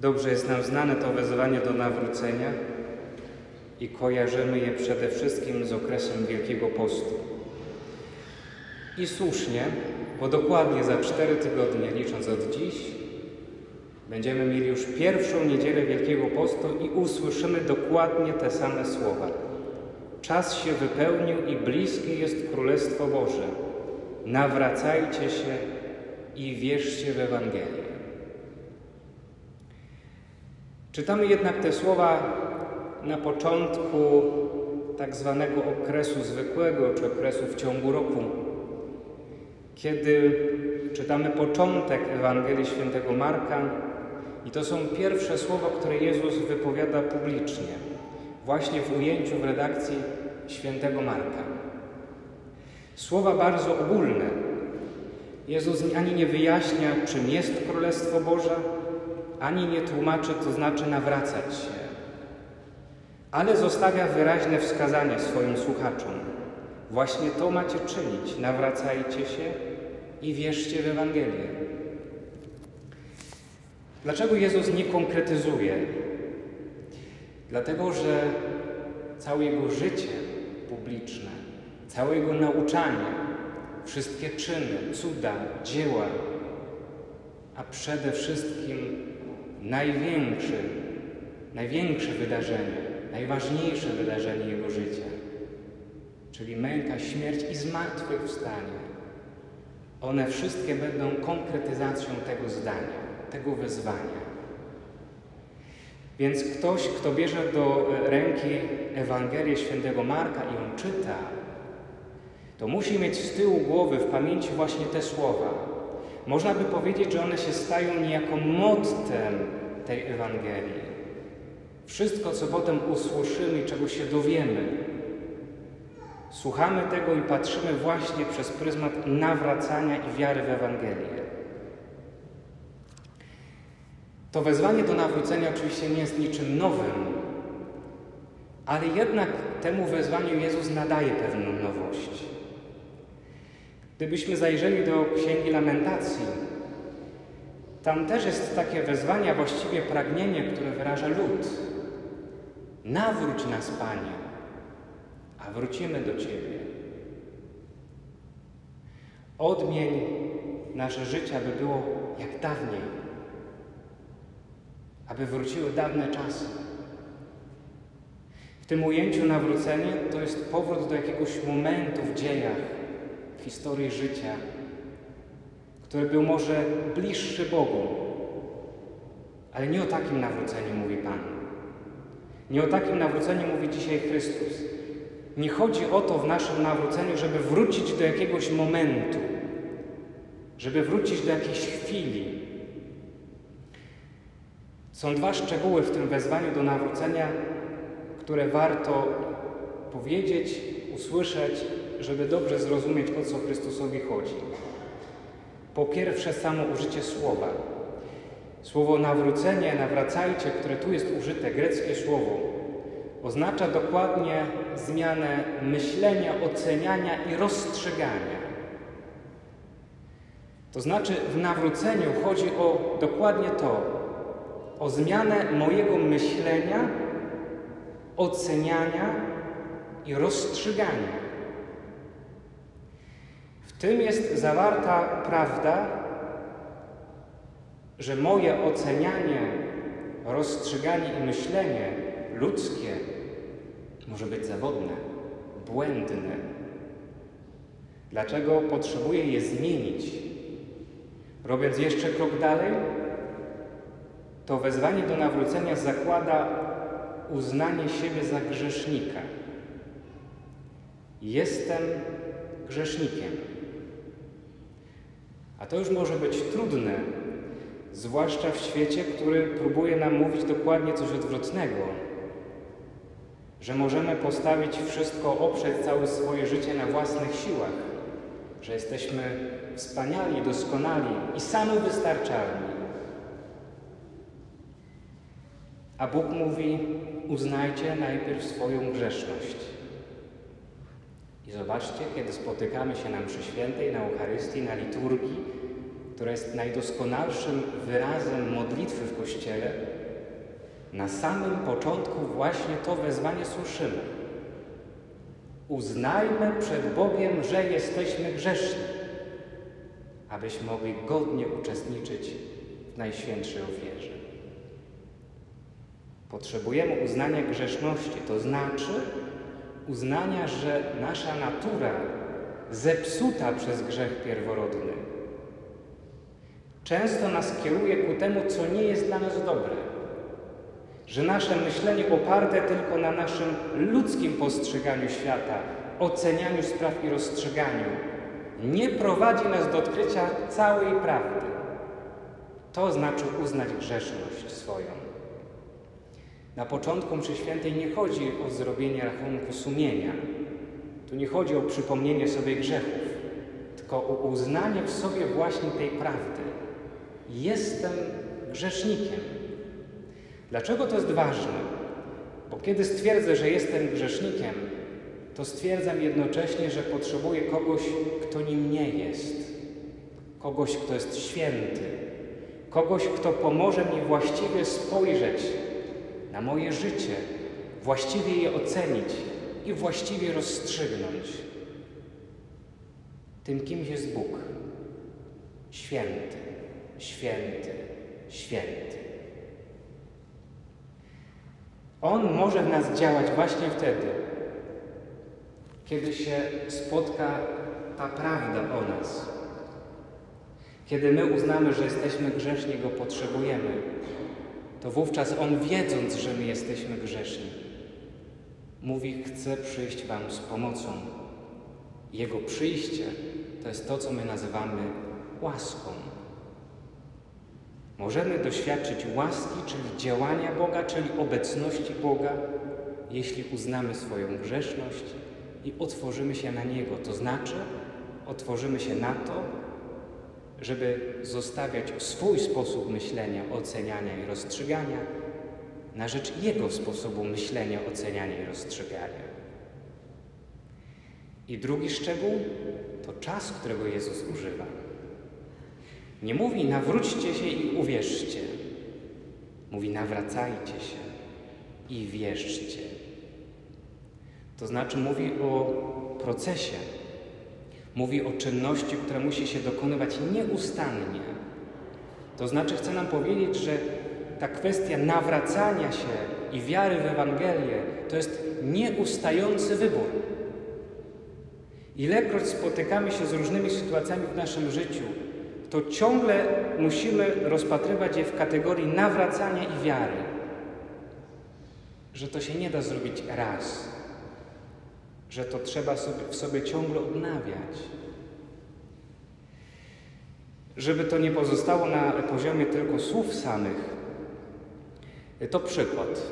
Dobrze jest nam znane to wezwanie do nawrócenia i kojarzymy je przede wszystkim z okresem Wielkiego Postu. I słusznie, bo dokładnie za cztery tygodnie, licząc od dziś, będziemy mieli już pierwszą niedzielę Wielkiego Postu i usłyszymy dokładnie te same słowa. Czas się wypełnił i bliskie jest Królestwo Boże. Nawracajcie się i wierzcie w Ewangelię. Czytamy jednak te słowa na początku tak zwanego okresu zwykłego, czy okresu w ciągu roku, kiedy czytamy początek Ewangelii Świętego Marka i to są pierwsze słowa, które Jezus wypowiada publicznie, właśnie w ujęciu w redakcji Świętego Marka. Słowa bardzo ogólne. Jezus ani nie wyjaśnia, czym jest Królestwo Boże, ani nie tłumaczy, to znaczy nawracać się, ale zostawia wyraźne wskazanie swoim słuchaczom. Właśnie to macie czynić. Nawracajcie się i wierzcie w Ewangelię. Dlaczego Jezus nie konkretyzuje? Dlatego, że całe Jego życie publiczne, całe Jego nauczanie, wszystkie czyny, cuda, dzieła, a przede wszystkim największe, największe wydarzenie, najważniejsze wydarzenie Jego życia, czyli męka, śmierć i zmartwychwstanie. One wszystkie będą konkretyzacją tego zdania, tego wezwania. Więc ktoś, kto bierze do ręki Ewangelię Świętego Marka i ją czyta, to musi mieć z tyłu głowy, w pamięci właśnie te słowa. Można by powiedzieć, że one się stają niejako mottem tej Ewangelii. Wszystko, co potem usłyszymy i czego się dowiemy, słuchamy tego i patrzymy właśnie przez pryzmat nawracania i wiary w Ewangelię. To wezwanie do nawrócenia oczywiście nie jest niczym nowym, ale jednak temu wezwaniu Jezus nadaje pewną nowość. Gdybyśmy zajrzeli do Księgi Lamentacji, tam też jest takie wezwanie, a właściwie pragnienie, które wyraża lud. Nawróć nas, Panie, a wrócimy do Ciebie. Odmień nasze życie, aby było jak dawniej, aby wróciły dawne czasy. W tym ujęciu nawrócenie to jest powrót do jakiegoś momentu w dziejach, historii życia, który był może bliższy Bogu. Ale nie o takim nawróceniu mówi Pan. Nie o takim nawróceniu mówi dzisiaj Chrystus. Nie chodzi o to w naszym nawróceniu, żeby wrócić do jakiegoś momentu, żeby wrócić do jakiejś chwili. Są dwa szczegóły w tym wezwaniu do nawrócenia, które warto powiedzieć, usłyszeć, żeby dobrze zrozumieć, o co Chrystusowi chodzi. Po pierwsze, samo użycie słowa. Słowo nawrócenie, nawracajcie, które tu jest użyte, greckie słowo, oznacza dokładnie zmianę myślenia, oceniania i rozstrzygania. To znaczy, w nawróceniu chodzi o dokładnie to, o zmianę mojego myślenia, oceniania i rozstrzygania. Tym jest zawarta prawda, że moje ocenianie, rozstrzyganie i myślenie ludzkie może być zawodne, błędne. Dlaczego potrzebuję je zmienić? Robiąc jeszcze krok dalej, to wezwanie do nawrócenia zakłada uznanie siebie za grzesznika. Jestem grzesznikiem. A to już może być trudne, zwłaszcza w świecie, który próbuje nam mówić dokładnie coś odwrotnego. Że możemy postawić wszystko, oprzeć całe swoje życie na własnych siłach, że jesteśmy wspaniali, doskonali i samowystarczalni. A Bóg mówi: uznajcie najpierw swoją grzeszność. I zobaczcie, kiedy spotykamy się na mszy świętej, na Eucharystii, na liturgii, która jest najdoskonalszym wyrazem modlitwy w Kościele, Na samym początku właśnie to wezwanie słyszymy. Uznajmy przed Bogiem, że jesteśmy grzeszni, abyśmy mogli godnie uczestniczyć w Najświętszej ofierze. Potrzebujemy uznania grzeszności, to znaczy uznania, że nasza natura zepsuta przez grzech pierworodny często nas kieruje ku temu, co nie jest dla nas dobre. Że nasze myślenie oparte tylko na naszym ludzkim postrzeganiu świata, ocenianiu spraw i rozstrzyganiu, nie prowadzi nas do odkrycia całej prawdy. To znaczy uznać grzeszność swoją. Na początku mszy świętej nie chodzi o zrobienie rachunku sumienia. Tu nie chodzi o przypomnienie sobie grzechów, tylko o uznanie w sobie właśnie tej prawdy. Jestem grzesznikiem. Dlaczego to jest ważne? Bo kiedy stwierdzę, że jestem grzesznikiem, to stwierdzam jednocześnie, że potrzebuję kogoś, kto nim nie jest. Kogoś, kto jest święty. Kogoś, kto pomoże mi właściwie spojrzeć na moje życie, właściwie je ocenić i właściwie rozstrzygnąć. Tym kimś jest Bóg. Święty, święty, święty. On może w nas działać właśnie wtedy, kiedy się spotka ta prawda o nas. Kiedy my uznamy, że jesteśmy grzeszni, go potrzebujemy, to wówczas On, wiedząc, że my jesteśmy grzeszni, mówi: Chcę przyjść Wam z pomocą. Jego przyjście to jest to, co my nazywamy łaską. Możemy doświadczyć łaski, czyli działania Boga, czyli obecności Boga, jeśli uznamy swoją grzeszność i otworzymy się na Niego. To znaczy, otworzymy się na to, żeby zostawiać swój sposób myślenia, oceniania i rozstrzygania na rzecz Jego sposobu myślenia, oceniania i rozstrzygania. I drugi szczegół to czas, którego Jezus używa. Nie mówi nawróćcie się i uwierzcie. Mówi nawracajcie się i wierzcie. To znaczy mówi o procesie, Mówi o czynności, która musi się dokonywać nieustannie. To znaczy, chce nam powiedzieć, że ta kwestia nawracania się i wiary w Ewangelię to jest nieustający wybór. Ilekroć spotykamy się z różnymi sytuacjami w naszym życiu, to ciągle musimy rozpatrywać je w kategorii nawracania i wiary. Że to się nie da zrobić raz, że to trzeba sobie, w sobie ciągle odnawiać. Żeby to nie pozostało na poziomie tylko słów samych, to przykład.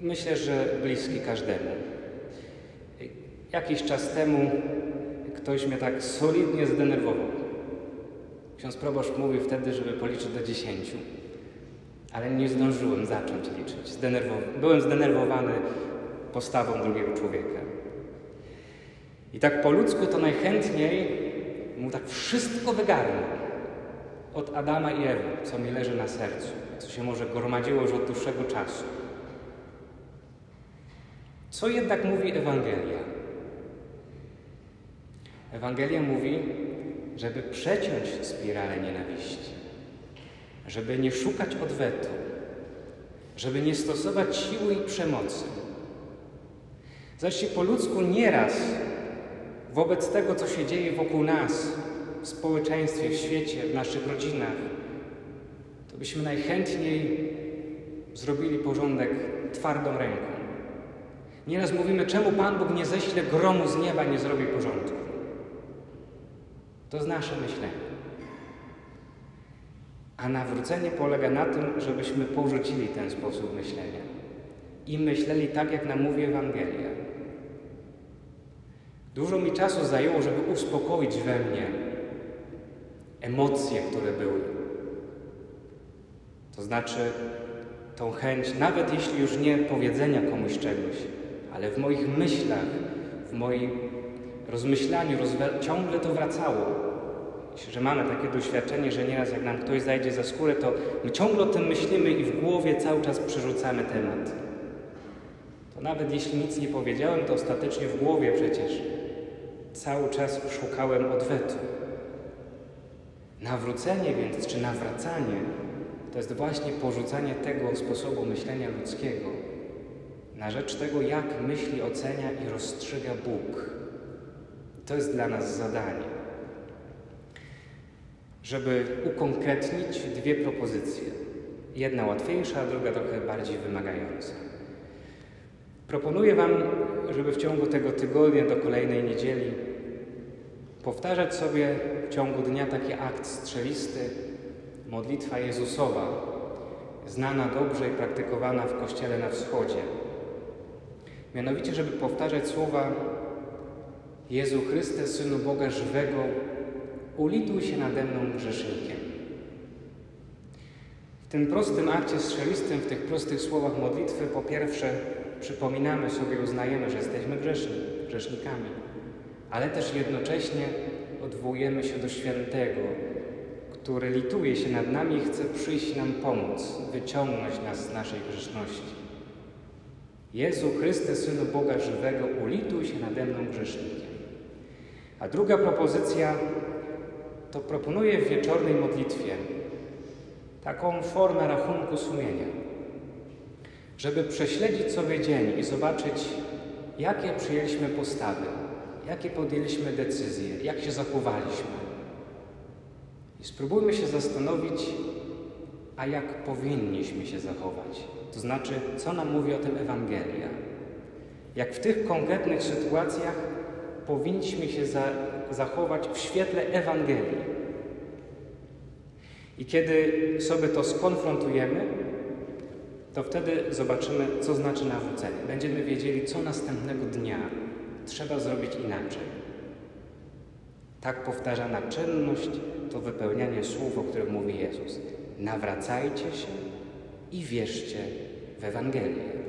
Myślę, że bliski każdemu. Jakiś czas temu ktoś mnie tak solidnie zdenerwował. Ksiądz proboszcz mówił wtedy, żeby policzyć do dziesięciu, ale nie zdążyłem zacząć liczyć. Zdenerwow byłem zdenerwowany postawą drugiego człowieka. I tak po ludzku to najchętniej mu tak wszystko wygarnął od Adama i Ewy, co mi leży na sercu, co się może gromadziło już od dłuższego czasu. Co jednak mówi Ewangelia? Ewangelia mówi, żeby przeciąć spiralę nienawiści, żeby nie szukać odwetu, żeby nie stosować siły i przemocy, Zobaczcie, po ludzku nieraz wobec tego, co się dzieje wokół nas, w społeczeństwie, w świecie, w naszych rodzinach, to byśmy najchętniej zrobili porządek twardą ręką. Nieraz mówimy, czemu Pan Bóg nie ześle gromu z nieba, nie zrobi porządku. To jest nasze myślenie. A nawrócenie polega na tym, żebyśmy porzucili ten sposób myślenia i myśleli tak, jak nam mówi Ewangelia. Dużo mi czasu zajęło, żeby uspokoić we mnie emocje, które były. To znaczy tą chęć, nawet jeśli już nie powiedzenia komuś czegoś, ale w moich myślach, w moim rozmyślaniu ciągle to wracało. że mamy takie doświadczenie, że nieraz jak nam ktoś zajdzie za skórę, to my ciągle o tym myślimy i w głowie cały czas przerzucamy temat. To nawet jeśli nic nie powiedziałem, to ostatecznie w głowie przecież cały czas szukałem odwetu. Nawrócenie więc, czy nawracanie, to jest właśnie porzucanie tego sposobu myślenia ludzkiego na rzecz tego, jak myśli, ocenia i rozstrzyga Bóg. To jest dla nas zadanie. Żeby ukonkretnić dwie propozycje. Jedna łatwiejsza, a druga trochę bardziej wymagająca. Proponuję Wam, żeby w ciągu tego tygodnia do kolejnej niedzieli powtarzać sobie w ciągu dnia taki akt strzelisty, modlitwa Jezusowa, znana dobrze i praktykowana w Kościele na Wschodzie. Mianowicie, żeby powtarzać słowa Jezu Chryste, Synu Boga żywego, ulituj się nade mną grzesznikiem. W tym prostym akcie strzelistym, w tych prostych słowach modlitwy, po pierwsze przypominamy sobie, uznajemy, że jesteśmy grzeszni, grzesznikami, ale też jednocześnie odwołujemy się do świętego, który lituje się nad nami i chce przyjść nam pomóc, wyciągnąć nas z naszej grzeszności. Jezu Chryste, Synu Boga żywego, ulituj się nade mną grzesznikiem. A druga propozycja to proponuję w wieczornej modlitwie taką formę rachunku sumienia, żeby prześledzić sobie dzień i zobaczyć, jakie przyjęliśmy postawy, jakie podjęliśmy decyzje, jak się zachowaliśmy. I spróbujmy się zastanowić, a jak powinniśmy się zachować. To znaczy, co nam mówi o tym Ewangelia. Jak w tych konkretnych sytuacjach powinniśmy się za, zachować w świetle Ewangelii. I kiedy sobie to skonfrontujemy, to wtedy zobaczymy, co znaczy nawrócenie. Będziemy wiedzieli, co następnego dnia trzeba zrobić inaczej. Tak powtarzana czynność to wypełnianie słów, o których mówi Jezus. Nawracajcie się i wierzcie w Ewangelię.